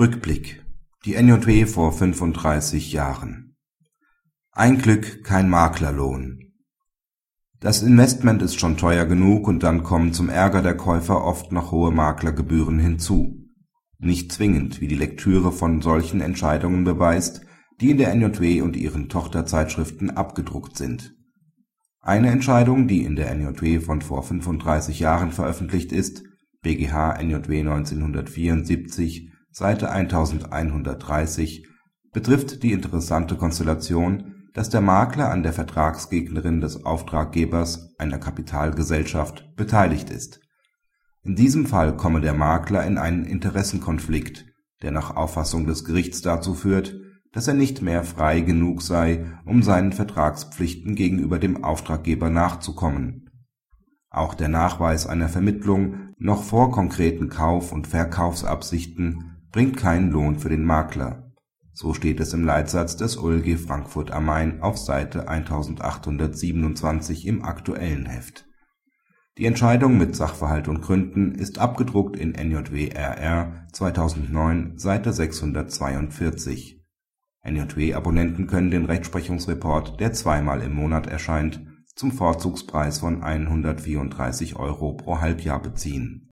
Rückblick. Die NJW vor 35 Jahren. Ein Glück kein Maklerlohn. Das Investment ist schon teuer genug und dann kommen zum Ärger der Käufer oft noch hohe Maklergebühren hinzu. Nicht zwingend, wie die Lektüre von solchen Entscheidungen beweist, die in der NJW und ihren Tochterzeitschriften abgedruckt sind. Eine Entscheidung, die in der NJW von vor 35 Jahren veröffentlicht ist (BGH NJW 1974, Seite 1130), betrifft die interessante Konstellation, dass der Makler an der Vertragsgegnerin des Auftraggebers, einer Kapitalgesellschaft, beteiligt ist. In diesem Fall komme der Makler in einen Interessenkonflikt, der nach Auffassung des Gerichts dazu führt, dass er nicht mehr frei genug sei, um seinen Vertragspflichten gegenüber dem Auftraggeber nachzukommen. Auch der Nachweis einer Vermittlung noch vor konkreten Kauf und Verkaufsabsichten bringt keinen Lohn für den Makler. So steht es im Leitsatz des OLG Frankfurt am Main auf Seite 1827 im aktuellen Heft. Die Entscheidung mit Sachverhalt und Gründen ist abgedruckt in NJW RR 2009, Seite 642 NJW-Abonnenten können den Rechtsprechungsreport, der zweimal im Monat erscheint, zum Vorzugspreis von 134 Euro pro Halbjahr beziehen